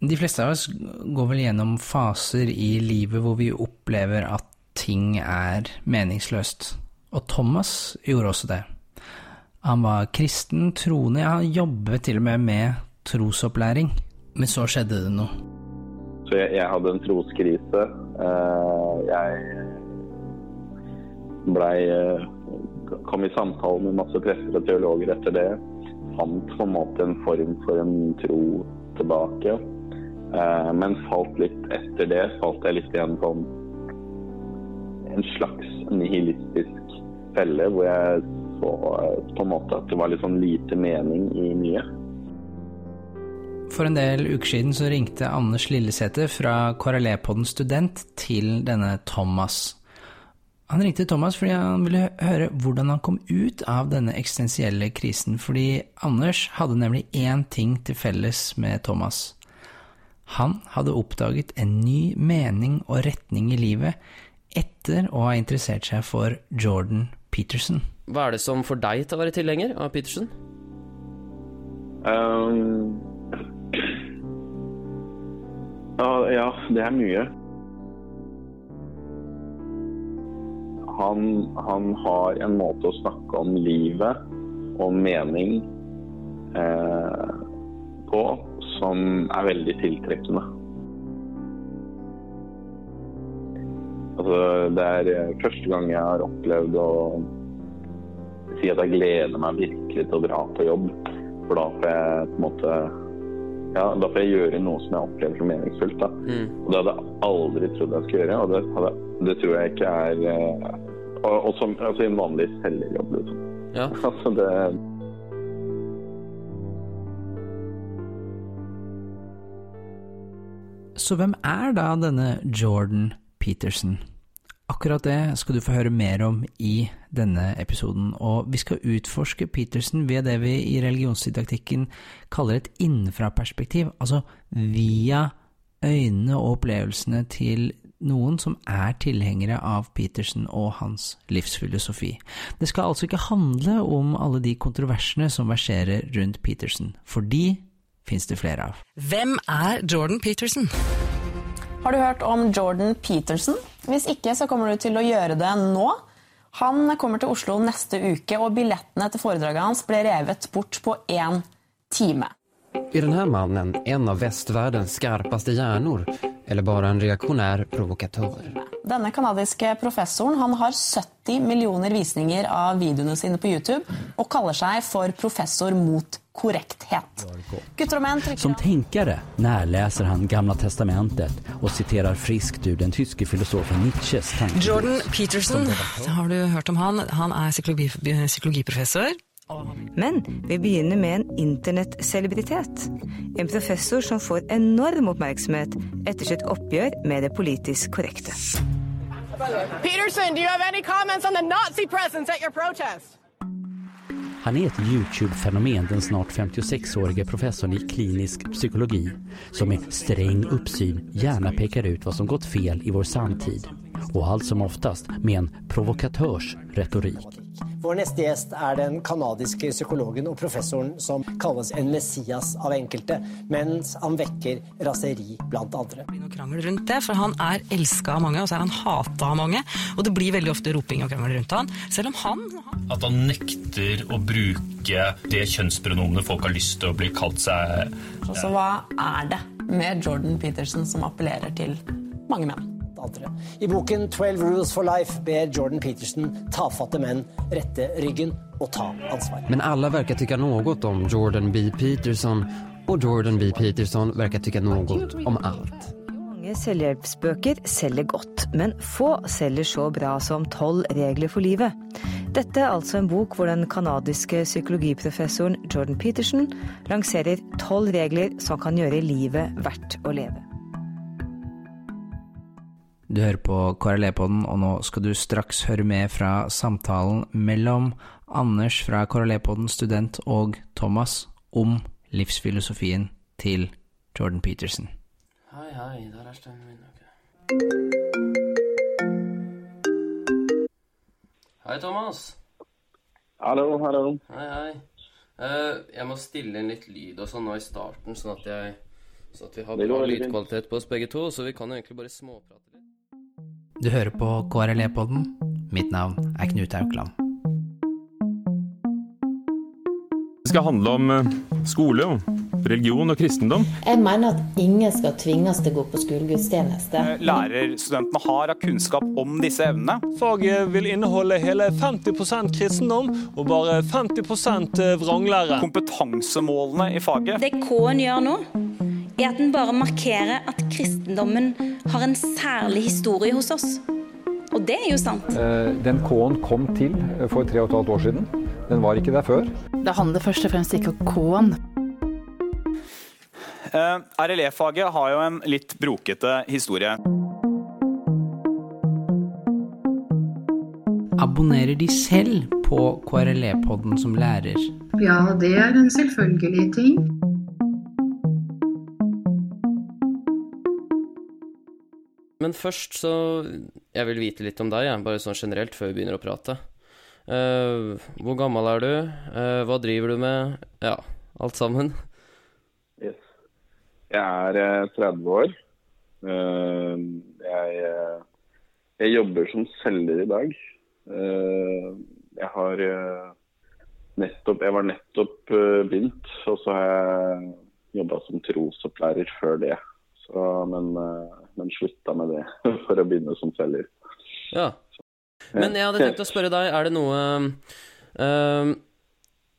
De fleste av oss går vel gjennom faser i livet hvor vi opplever at ting er meningsløst. Og Thomas gjorde også det. Han var kristen, troende, ja, han jobbet til og med med trosopplæring. Men så skjedde det noe. Så jeg, jeg hadde en troskrise. Uh, jeg blei uh, Kom i samtale med masse prester og teologer etter det. Fant på en måte en form for en tro tilbake. Uh, men falt litt etter det. Falt jeg litt på en, en slags nihilistisk felle, hvor jeg så på en måte at det var litt sånn lite mening i mye. For en del uker siden så ringte Anders Lillesæter fra KRLE-podden Student til denne Thomas. Han ringte Thomas fordi han ville høre hvordan han kom ut av denne eksistensielle krisen, fordi Anders hadde nemlig én ting til felles med Thomas. Han hadde oppdaget en ny mening og retning i livet etter å ha interessert seg for Jordan Peterson. Hva er det som får deg til å være tilhenger av Peterson? Um, ja, det er mye. Han, han, har en måte å snakke om livet og mening eh, på som er veldig tiltrekkende. Altså, det er eh, første gang jeg har opplevd å si at jeg gleder meg virkelig til å dra på jobb. For da får jeg på en måte ja, da får jeg gjøre noe som jeg opplever som meningsfullt. Da. Mm. Og det hadde jeg aldri trodd jeg skulle gjøre, og det, hadde, det tror jeg ikke er uh, og, og, som altså, en vanlig selgerjobb, liksom. Ja. altså det Så hvem er da denne Jordan Peterson? Akkurat det skal du få høre mer om i denne episoden, og vi skal utforske Peterson ved det vi i religionsdidaktikken kaller et innenfraperspektiv, altså via øynene og opplevelsene til noen som er tilhengere av Peterson og hans livsfilosofi. Det skal altså ikke handle om alle de kontroversene som verserer rundt Peterson, for de fins det flere av. Hvem er Jordan Peterson? Har du hørt om Jordan Peterson? Hvis ikke, så kommer du til å gjøre det nå. Han kommer til Oslo neste uke, og billettene til foredraget hans ble revet bort på én time. Er denne mannen en av vestverdens skarpeste hjerner, eller bare en reaksjonær provokatør? Denne kanadiske professoren han har 70 millioner visninger av videoene sine på YouTube, og kaller seg for professor mot korrekthet. Gutter og menn Som tenkere nærleser han Gamla testamentet og siterer friskt ut den tyske filosofen Nietzsches tanker. Jordan Peterson, har du hørt om han? Han er psykologi, psykologiprofessor. Men vi begynner med en internettcelebritet. En professor som får enorm oppmerksomhet etter sitt oppgjør med det politisk korrekte. Peterson, do you have any comments on the Nazi presence at your protest? Han er et YouTube-fenomen, den snart 56-årige professoren i klinisk psykologi, som med streng oppsyn gjerne peker ut hva som gått fel i vår samtid, og alt som oftest med en provokatørsretorik. Vår neste gjest er den kanadiske psykologen og professoren som kalles en messias av enkelte, mens han vekker raseri blant andre. Det blir noe krangel rundt det, for Han er elska av mange, og så er han hata av mange. Og det blir veldig ofte roping og krangel rundt han, selv om han At han nekter å bruke det kjønnspronomenet folk har lyst til å bli kalt seg. Altså, Hva er det med Jordan Peterson som appellerer til mange menn? Andre. I boken 'Twelve Rules for Life' ber Jordan Peterson tafatte menn rette ryggen og ta ansvar. Men alle verker tykke noe om Jordan B. Peterson, og Jordan B. Peterson verker tykke noe om alt. Mange selvhjelpsbøker selger godt, men få selger så bra som Tolv regler for livet. Dette er altså en bok hvor den kanadiske psykologiprofessoren Jordan Peterson lanserer tolv regler som kan gjøre livet verdt å leve. Du hører på KRLE-podden, og nå skal du straks høre med fra samtalen mellom Anders fra KRLE-podden student og Thomas om livsfilosofien til Jordan Peterson. Hei, hei, der er stemmen min. Okay. Hei, Thomas. Hallo, hallo. Hei, hei. Uh, jeg må stille inn litt lyd og sånn nå i starten, sånn at jeg sånn at vi har bra lydkvalitet på oss begge to, så vi kan egentlig bare småprate litt. Du hører på KRLE-podden. Mitt navn er Knut Aukland. Det skal handle om eh, skole, religion og kristendom. Jeg mener at ingen skal tvinges til å gå på skolegudstjeneste. Lærerstudentene har av kunnskap om disse evnene. Faget vil inneholde hele 50% kristendom og bare 50% vranglære. Kompetansemålene i faget. Det K-en gjør nå, er at den bare markerer at kristendommen har en særlig historie hos oss. Og det er jo sant. Eh, Den K-en kom til for tre og et halvt år siden. Den var ikke der før. Det handler først og fremst ikke om K-en. Eh, RLE-faget har jo en litt brokete historie. Abonnerer de selv på KRLE-podden som lærer? Ja, det er en selvfølgelig ting. Men først så Jeg vil vite litt om deg, bare sånn generelt, før vi begynner å prate. Uh, hvor gammel er du? Uh, hva driver du med? Ja, alt sammen. Yes. Jeg er eh, 30 år. Uh, Jeg, eh, jeg jobber som selger i dag. Eh, Jeg har eh, nettopp Jeg var nettopp eh, begynt, og så har jeg jobba som trosopplærer før det. Så, men, eh, men slutta med det for å begynne som selger. Ja. Men jeg hadde tenkt å spørre deg, er det noe uh,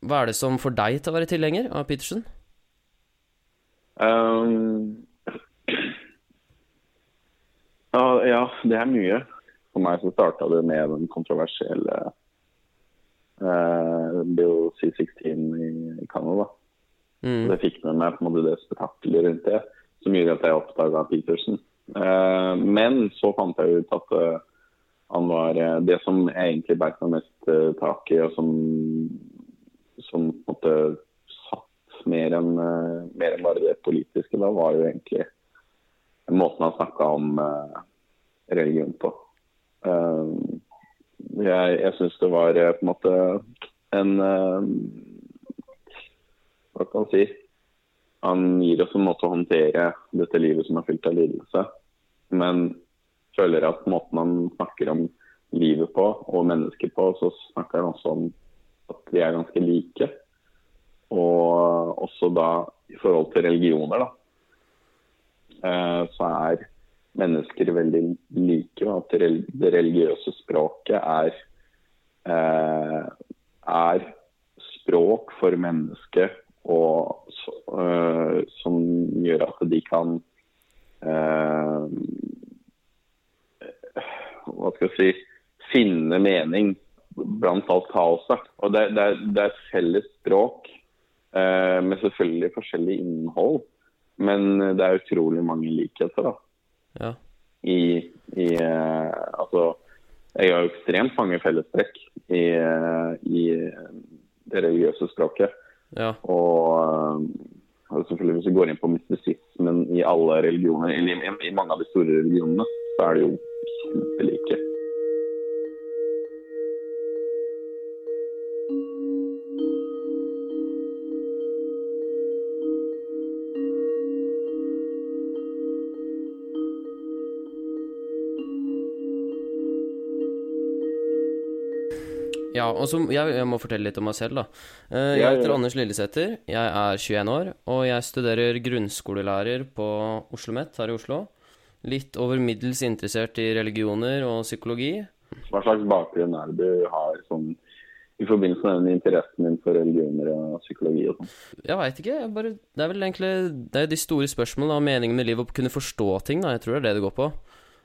Hva er det som får deg til å være tilhenger av Petersen? Um, ja, ja, det er mye. For meg så starta det med den kontroversielle uh, Bill C16 i, Canada. Mm. Det fikk med meg på en måte det spetakkelet rundt det som gjorde at jeg oppdaga Petersen. Eh, men så fant jeg ut at eh, han var eh, det som jeg egentlig beit meg mest tak i, og som, som på en måte satt mer enn mer enn bare det politiske, da var jo egentlig måten han snakka om religion på. Jeg jeg syns det var på en måte en Hva kan man si? Han gir oss en måte å håndtere dette livet som er fylt av lidelse. Men føler at måten han snakker om livet på og mennesker på, så snakker han også om at vi er ganske like. Og også da i forhold til religioner, da. eh, Så er mennesker veldig like. Og at det religiøse språket er, eh, er språk for mennesket og øh, som gjør at de kan øh, Hva skal jeg si finne mening blant alt kaoset. Og det, det, det er et felles språk øh, med selvfølgelig forskjellig innhold. Men det er utrolig mange likheter da. Ja. I, i Altså Jeg har jo ekstremt mange fellestrekk i, i det religiøse språket. Ja. Og øh, selvfølgelig hvis vi går inn på mystisismen i alle religioner, eller i, i mange av de store religionene, så er det jo kjempelike. Ja, og så jeg, jeg må fortelle litt om meg selv, da. Eh, Jeg heter. Anders Lillesæter. Jeg er 21 år, og jeg studerer grunnskolelærer på Oslo OsloMet her i Oslo. Litt over middels interessert i religioner og psykologi. Hva slags bakgrunn er det du har sånn, i forbindelse med den interessen din for religioner og psykologi og sånn? Jeg veit ikke. Jeg bare, det er vel egentlig Det er de store spørsmålene og meningen med livet, å kunne forstå ting. da Jeg tror det er det det går på.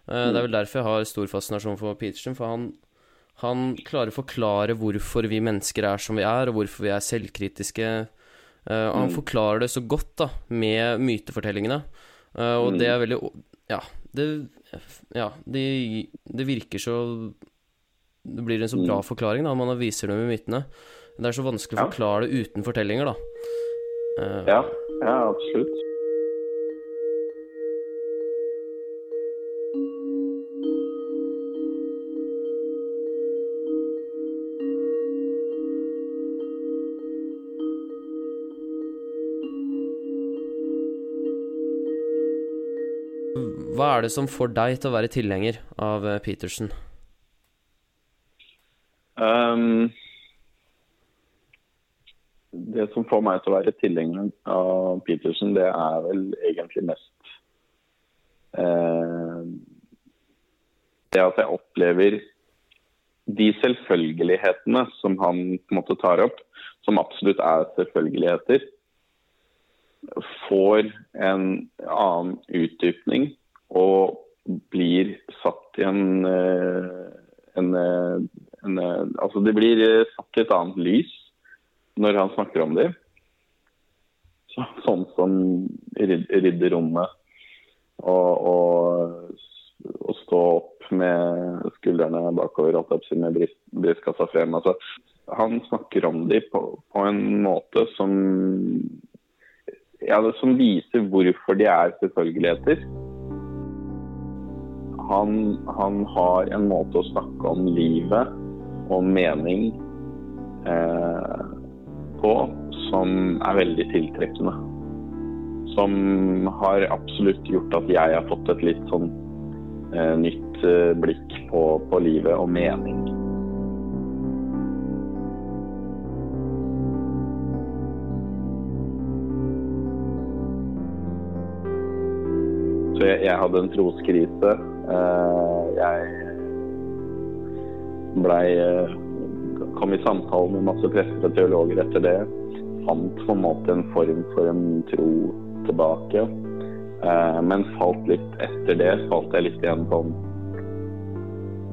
Mm. Det er vel derfor jeg har stor fascinasjon for Petersen. For han, han klarer å forklare hvorfor vi mennesker er som vi er, og hvorfor vi er selvkritiske. Uh, han Mm. forklarer det så godt da med mytefortellingene. uh, og Mm. det er veldig Ja, det Ja, det, det virker så Det blir en så bra Mm. forklaring da man viser det med mytene. Det er så vanskelig å forklare det uten fortellinger, da. Uh, Ja, ja absolutt. Hva er det som får deg til å være tilhenger av Petersen? Um, det som får meg til å være tilhenger av Petersen, det er vel egentlig mest eh, det at jeg opplever de selvfølgelighetene som han på en måte tar opp, som absolutt er selvfølgeligheter, får en annen utdypning og blir satt i en, eh, en, eh, en eh, Altså det blir satt i et annet lys når han snakker om dem. Så, sånn som rydder rydde rommet og, og, og stå opp med skuldrene bakover med brystkassa frem. Altså, han snakker om dem på, på en måte som ja, som viser hvorfor de er selvfølgeligheter. Han, han har en måte å snakke om livet og mening eh, på som er veldig tiltrekkende. Som har absolutt gjort at jeg har fått et litt sånn eh, nytt eh, blikk på, på livet og mening. Jeg hadde en troskrise. Eh, jeg blei eh, kom i samtale med masse prester og teologer etter det. Fant på en måte en form for en tro tilbake. Eh, men falt litt etter det, falt jeg litt i en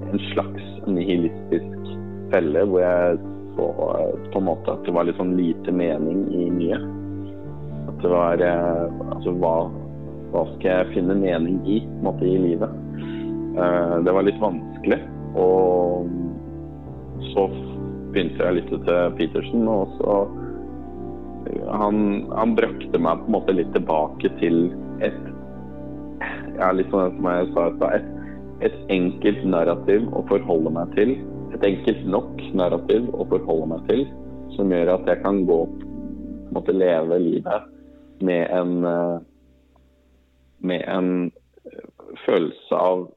en slags nihilistisk felle hvor jeg så på en måte at det var litt sånn lite mening i mye. At det var Altså hva, hva skal jeg finne mening i, måte, i livet? Eh, det var litt vanskelig. Og så begynte jeg å lytte til Petersen, og så han, han brakte meg på en måte litt tilbake til et ja, litt sånn som jeg sa et, et enkelt narrativ å forholde meg til. Et enkelt nok narrativ å forholde meg til, som gjør at jeg kan gå på en måte leve livet med en eh, med en følelse av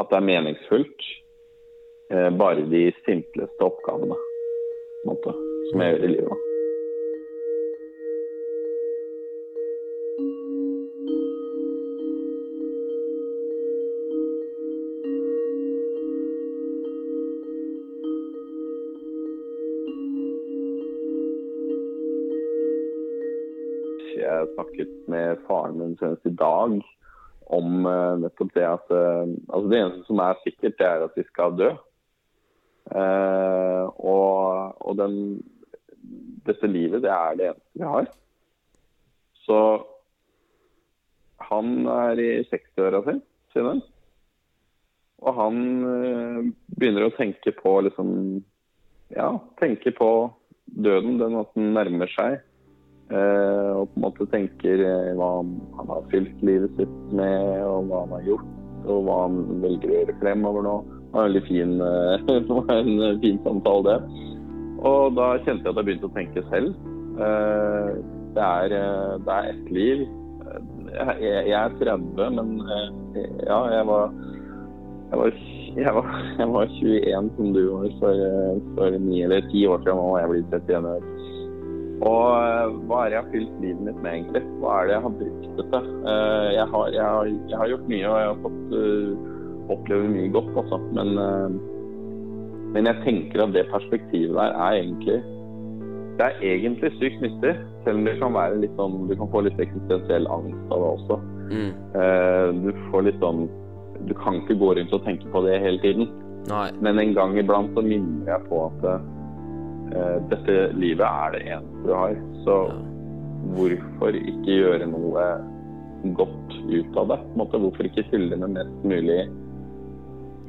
at det er meningsfullt. Eh, bare de simpleste oppgavene måte, som jeg gjør i livet. Snakket med faren min senest i dag om eh, nettopp det at eh, altså Det eneste som er sikkert, det er at vi skal dø. Eh, og og den, dette livet, det er det eneste vi har. Så han er i 60-åra si, sine. Og han eh, begynner å tenke på liksom Ja, tenke på døden, den at den nærmer seg. Eh, og på en måte tenker eh, hva han har fylt livet sitt med, og hva han har gjort, og hva han velger å gjøre fremover nå. Det var en veldig fin, en fin samtale, det. Og da kjente jeg at jeg begynte å tenke selv. Eh, det, er, det er ett liv. Jeg, er 30, men ja, jeg var jeg var, jeg, var, jeg var 21 som du var for, for ni eller ti år siden. Er jeg blitt 31 år. Og eh, hva er det jeg har fylt livet mitt med, egentlig? Hva er det jeg har brukt det til? Eh, Jeg har, jeg har, jeg har gjort mye, og jeg har fått uh, oppleve mye godt, altså. Men, uh, men jeg tenker at det perspektivet der er egentlig Det er egentlig sykt nyttig, selv om det kan være litt sånn Du kan få litt eksistensiell angst av det også. Mm. Uh, Du får litt sånn Du kan ikke gå rundt og tenke på det hele tiden. Nei. Men en gang iblant så minner jeg på at dette livet er det eneste du har. Så hvorfor ikke gjøre noe godt ut av det? Hvorfor ikke fylle med mest mulig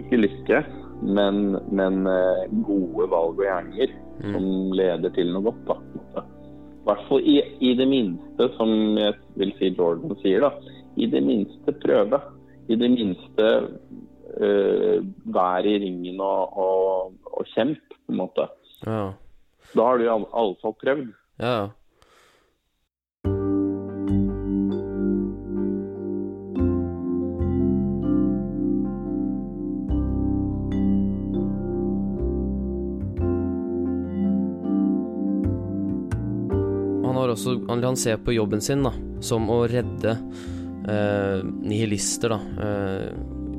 ikke lykke, men, men eh, gode valg og gjerninger som leder til noe godt. da. I hvert fall i, i det minste, som jeg vil si Jordan sier, da. I det minste prøve. I det minste uh, være i ringen og, og, og kjempe, på en måte. Ja. Da har de iallfall prøvd. Ja, ja. Også, han ser på jobben sin da, som å redde eh, nihilister, da. Eh,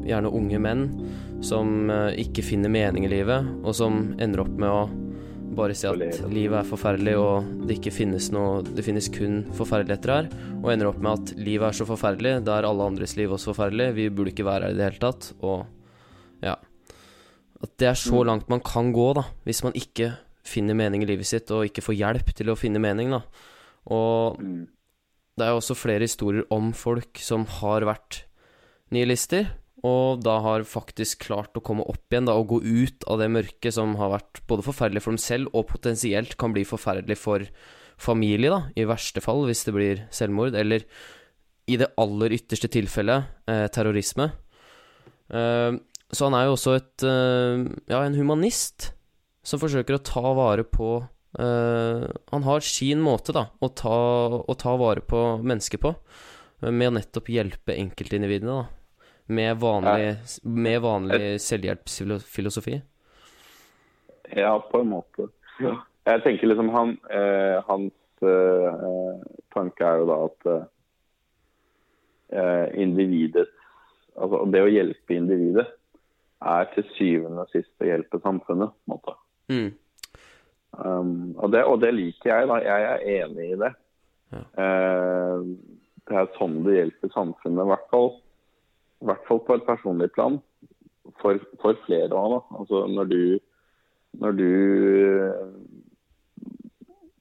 gjerne unge menn som eh, ikke finner mening i livet, og som ender opp med å bare si at livet er forferdelig og det ikke finnes noe Det finnes kun forferdeligheter her, og ender opp med at livet er så forferdelig, da er alle andres liv også forferdelig, vi burde ikke være her i det hele tatt, og ja. At det er så langt man kan gå, da, hvis man ikke finner mening i livet sitt og ikke får hjelp til å finne mening, da. Og det er jo også flere historier om folk som har vært nihilister, og da har faktisk klart å komme opp igjen da, og gå ut av det mørket som har vært både forferdelig for dem selv, og potensielt kan bli forferdelig for familie, da, i verste fall, hvis det blir selvmord, eller i det aller ytterste tilfellet eh, terrorisme. Eh, så han er jo også et eh, ja, en humanist som forsøker å ta vare på eh, Han har sin måte, da, å ta, å ta vare på mennesker på, med å nettopp hjelpe enkeltindividene, da med vanlig, med vanlig selvhjelpsfilosofi? Ja, på en måte. Jeg tenker liksom han, eh, Hans eh, tanke er jo da at eh, individet Altså det å hjelpe individet er til syvende og sist å hjelpe samfunnet. på en måte. Mm. Um, og, det, og det liker jeg. da. Jeg er enig i det. Ja. Uh, det er sånn det hjelper samfunnet, i hvert fall. I hvert fall på et personlig plan. For, for flere av da. Altså når du, når du eh,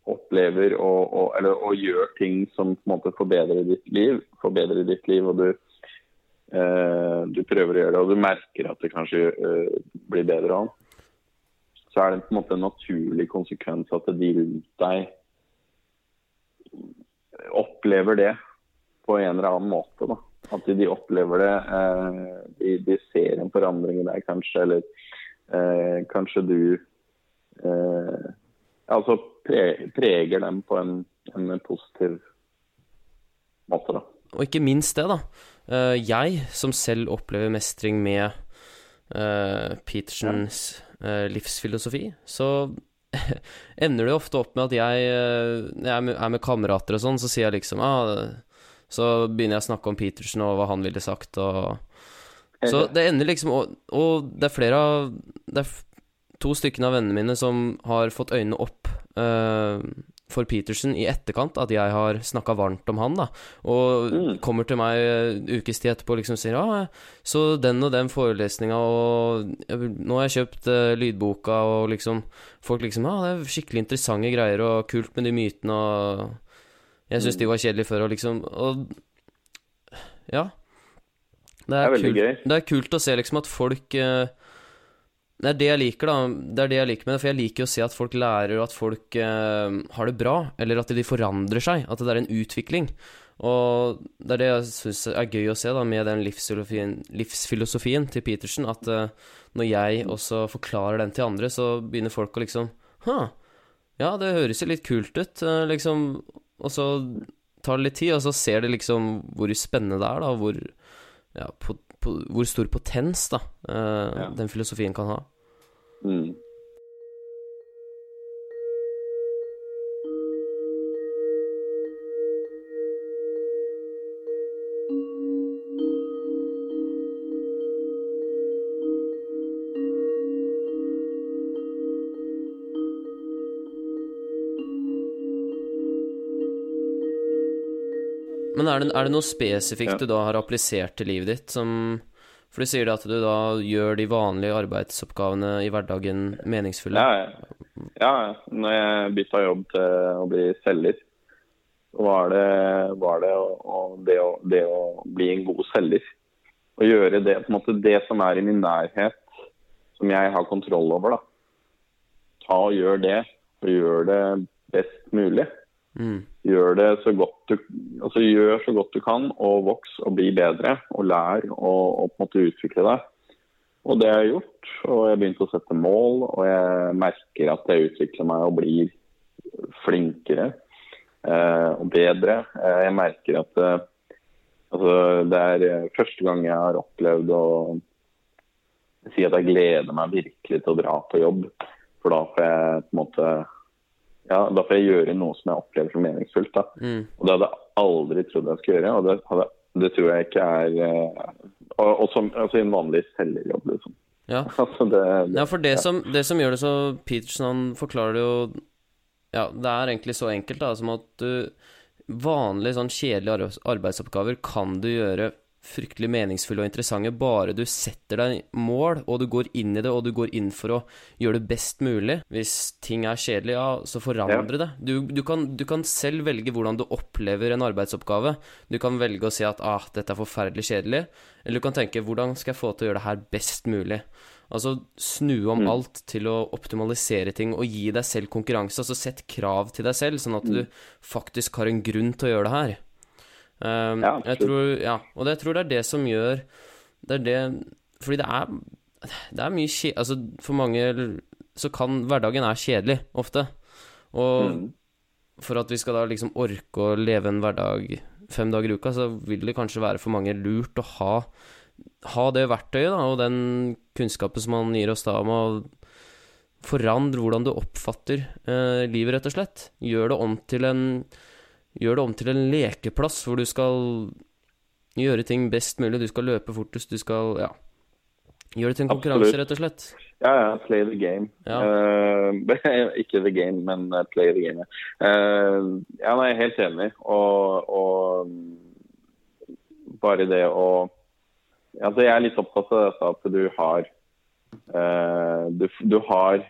opplever og, og, eller, og gjør ting som på en måte forbedrer ditt liv, forbedrer ditt liv, og du, eh, du prøver å gjøre det, og du merker at det kanskje eh, blir bedre av, så er det på en måte en naturlig konsekvens at de rundt deg opplever det på en eller annen måte. da. At de opplever det. Eh, de, de, ser en forandring i deg, kanskje. Eller eh, kanskje du eh, Altså pre, preger dem på en, en, positiv måte, da. Og ikke minst det, da. Uh, jeg som selv opplever mestring med uh, Petersens uh, livsfilosofi, så ender det ofte opp med at jeg, når jeg er med, kamerater og sånn, så sier jeg liksom ah, Så begynner jeg å snakke om Petersen og hva han ville sagt, og Så det ender liksom Og, og det er flere av Det er to stykker av vennene mine som har fått øynene opp uh, for Petersen i etterkant, at jeg har snakka varmt om han, da. Og mm. kommer til meg ukes tid etterpå og liksom sier ja, så den og den forelesninga, og nå har jeg kjøpt uh, lydboka, og liksom Folk liksom ja, det er skikkelig interessante greier, og kult med de mytene, og jeg syns mm. de var kjedelige før, og liksom Og ja. Det er, det er kult. Det er kult å se liksom at folk uh, det er det jeg liker, da. Det er det jeg liker med det, for jeg liker å se at folk lærer, og at folk eh, har det bra, eller at de forandrer seg. At det er en utvikling. Og det er det jeg syns er gøy å se da, med den livsfilosofien, livsfilosofien til Petersen, at eh, når jeg også forklarer den til andre, så begynner folk å liksom ja, det høres jo litt kult ut, eh, liksom. Og så tar det litt tid, og så ser de liksom hvor spennende det er, da, hvor ja, på, på, hvor stor potens da uh, ja. den filosofien kan ha. Mm. Men er det, er det noe spesifikt ja. du da har applisert til livet ditt som For du sier at du da gjør de vanlige arbeidsoppgavene i hverdagen meningsfulle? Ja, ja. Når jeg bytta jobb til å bli selger, var det, var det, å, det, å, det å bli en god selger. Å gjøre det, på en måte, det som er i min nærhet, som jeg har kontroll over. da. Ta og gjør det, og gjør det best mulig. Mm. Gjør det så godt du altså gjør så godt du kan, og voks og bli bedre. Og lær og på en måte utvikle deg. Og det har jeg gjort. Og jeg har begynt å sette mål, og jeg merker at jeg utvikler meg og blir flinkere eh, og bedre. Eh, jeg merker at eh, altså, det er første gang jeg har opplevd å si at jeg gleder meg virkelig til å dra på jobb. For da får jeg på en måte ja, da får jeg gjøre noe som jeg opplever som meningsfullt. Mm. Og det hadde jeg aldri trodd jeg skulle gjøre, og det, hadde, det tror jeg ikke er eh, Og, og som, altså i en vanlig selgerjobb, liksom. Ja. Altså det, det, Ja, for det, som, det som gjør det så Peterson han forklarer det jo Ja, det er egentlig så enkelt, da, som at du Vanlige, sånn kjedelige arbeidsoppgaver kan du gjøre fryktelig meningsfulle og interessante bare du setter deg mål, og du går inn i det, og du går inn for å gjøre det best mulig. Hvis ting er kjedelig, ja, så forandre det. Du, du, kan, du kan selv velge hvordan du opplever en arbeidsoppgave. Du kan velge å si at ah, dette er forferdelig kjedelig, eller du kan tenke hvordan skal jeg få til å gjøre det her best mulig. Altså snu om Mm. alt til å optimalisere ting og gi deg selv konkurranse. Altså sett krav til deg selv, sånn at du faktisk har en grunn til å gjøre det her. Um, Ja, jeg tror, ja, og det, jeg tror det er det som gjør Det er det Fordi det er Det er mye kje... Altså, for mange så kan hverdagen er kjedelig, ofte. Og Mm. for at vi skal da liksom orke å leve en hverdag fem dager i uka, så vil det kanskje være for mange lurt å ha ha det verktøyet da, og den kunnskapen som man gir oss da om å forandre hvordan du oppfatter eh, livet, rett og slett. Gjør det om til en Gjør det om til en lekeplass hvor du skal gjøre ting best mulig. Du skal løpe fortest, du skal Ja. Gjør det til en konkurranse, Absolutt. rett og slett. Ja, ja, play the game. Ja. Uh, ikke the game, men eh, play the game. Eh, ja, nei, jeg er helt enig. Og, og bare det å Altså, jeg er litt opptatt av dette at du har uh, du, du har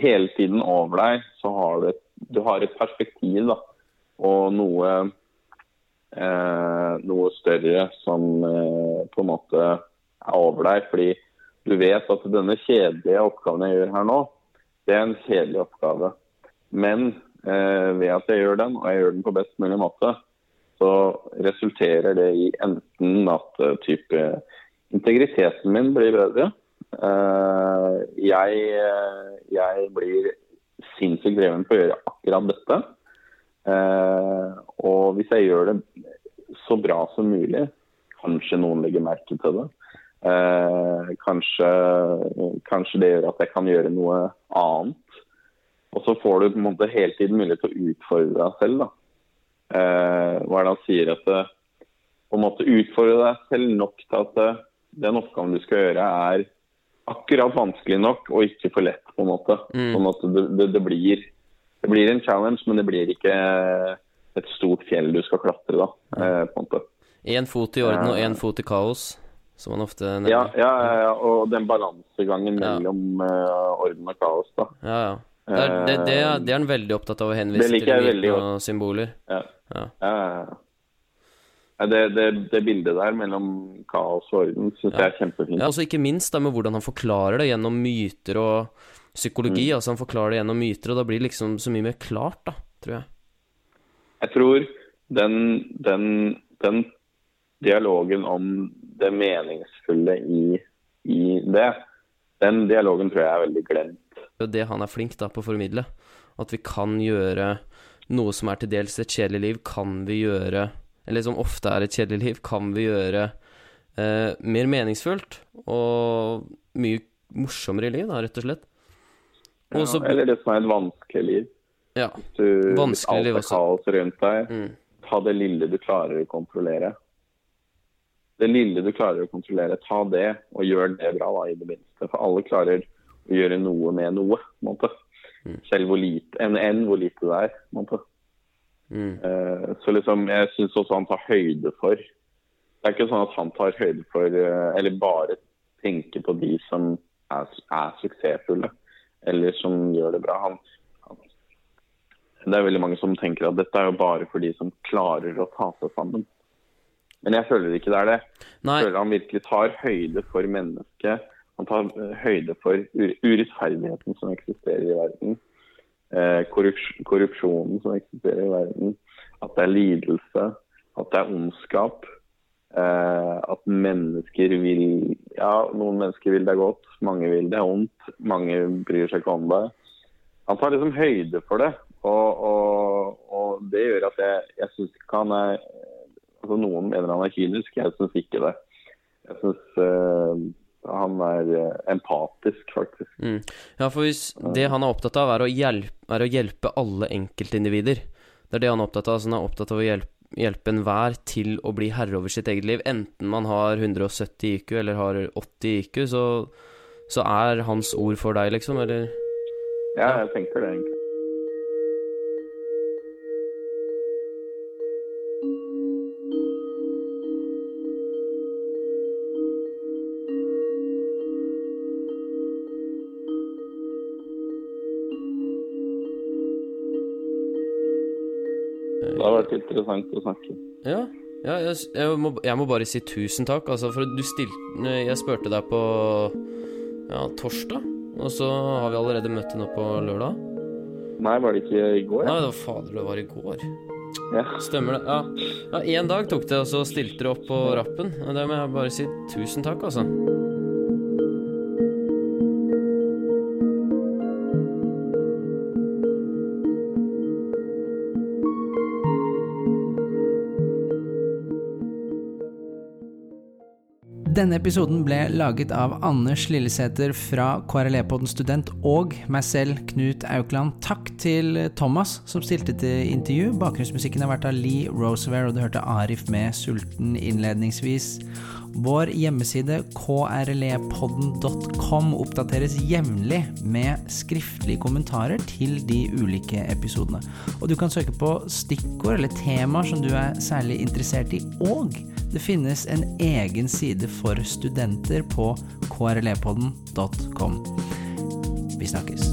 Hele tiden over deg så har du et, du har et perspektiv da, og noe eh, noe større som eh, på en måte er over deg. Fordi du vet at denne kjedelige oppgaven jeg gjør her nå, det er en kjedelig oppgave. Men eh, ved at jeg gjør den, og jeg gjør den på best mulig måte, så resulterer det i enten at eh, type integriteten min blir bedre. Eh, jeg, eh, jeg blir sinnssykt dreven på å gjøre akkurat dette. Eh, og hvis jeg gjør det så bra som mulig, kanskje noen legger merke til det. Eh, kanskje, kanskje det gjør at jeg kan gjøre noe annet. Og så får du på en måte hele tiden mulighet til å utfordre deg selv. da. Eh, hva er det han sier? At det, på en måte utfordre deg selv nok til at den oppgaven du skal gjøre, er akkurat vanskelig nok og ikke for lett. På en måte. Mm. Sånn at det, det, det, blir, det blir en challenge, men det blir ikke et stort fjell du skal klatre. da, eh, på en måte. Én fot i orden og Ja. én fot i kaos, som man ofte nevner. Ja, ja, ja, ja, og den balansegangen mellom eh, orden og kaos. da. Ja, ja. Det er, det, det, er, det er han veldig opptatt av å henvise Det til og symboler. Ja. Ja. Ja, ja, ja. Ja, Det, det, det bildet der mellom kaos og orden syns jeg er kjempefint. Ja, altså Ikke minst da med hvordan han forklarer det gjennom myter og psykologi. Mm. altså Han forklarer det gjennom myter, og da blir det liksom så mye mer klart, da, tror jeg. Jeg tror den, den, den dialogen om det meningsfulle i, i det, den dialogen tror jeg er veldig glemt. Det han er flink da på å formidle. At vi kan gjøre noe som er til dels et kjedelig liv, kan vi gjøre Eller som ofte er et kjedelig liv, kan vi gjøre eh, mer meningsfullt og mye morsommere i liv, da, rett og slett. Og så- Ja, eller det som er et vanskelig liv. Ja. Du, Vanskelig liv også. også. er kaos rundt deg, ta det lille du klarer å kontrollere. Det lille du klarer å kontrollere, ta det og gjør det bra, da, i det minste. For alle klarer å gjøre noe med noe. Mm. Selv hvor lite, enn, enn hvor lite det er. Mm. uh, så liksom, jeg syns også han tar høyde for Det er ikke sånn at han tar høyde for uh, Eller bare tenker på de som er, er suksessfulle, eller som gjør det bra. Han, han, det er veldig mange som tenker at dette er jo bare for de som klarer å ta seg sammen. Men jeg føler ikke det er det. Jeg føler han virkelig tar høyde for mennesket. Han tar høyde for urettferdigheten som eksisterer i verden. Eh, korrupsjonen som eksisterer i verden. At det er lidelse. At det er ondskap. Eh, at mennesker vil Ja, noen mennesker vil det godt. Mange vil det ondt. Mange bryr seg ikke om det. Han tar liksom høyde for det. Og, og, og det gjør at jeg, jeg syns ikke han er altså Noen mener han er kynisk, jeg syns ikke det. Jeg syns Han er eh, empatisk, faktisk. Mm. Ja, for hvis det han er opptatt av, er å, hjelpe, er å hjelpe alle enkeltindivider Det er det han er opptatt av. Så han er opptatt av å hjelpe, hjelpe enhver til å bli herre over sitt eget liv. Enten man har 170 IQ eller har 80 IQ, så, så er hans ord for deg, liksom, eller Ja, jeg tenker det, egentlig. Det har vært interessant å snakke. Ja, ja jeg, jeg, må, jeg må bare si tusen takk. Altså, for du stilte Jeg spurte deg på ja, torsdag, og så har vi allerede møtt nå på lørdag. Nei, var det ikke i går? Nei, det var fader, det var i går. Ja. Stemmer det. Ja. ja, én dag tok det, og så stilte du opp på rappen. Og det må jeg bare si tusen takk, altså. Denne episoden ble laget av Anders Lillesæter fra KRLE-podden Student og meg selv, Knut Aukland. Takk til Thomas som stilte til intervju. Bakgrunnsmusikken har vært av Lee Roosevelt, og du hørte Arif med 'Sulten' innledningsvis. Vår hjemmeside krlepodden.com oppdateres jevnlig med skriftlige kommentarer til de ulike episodene. Og du kan søke på stikkord eller temaer som du er særlig interessert i, og det finnes en egen side for studenter på krlepodden.com. Vi snakkes.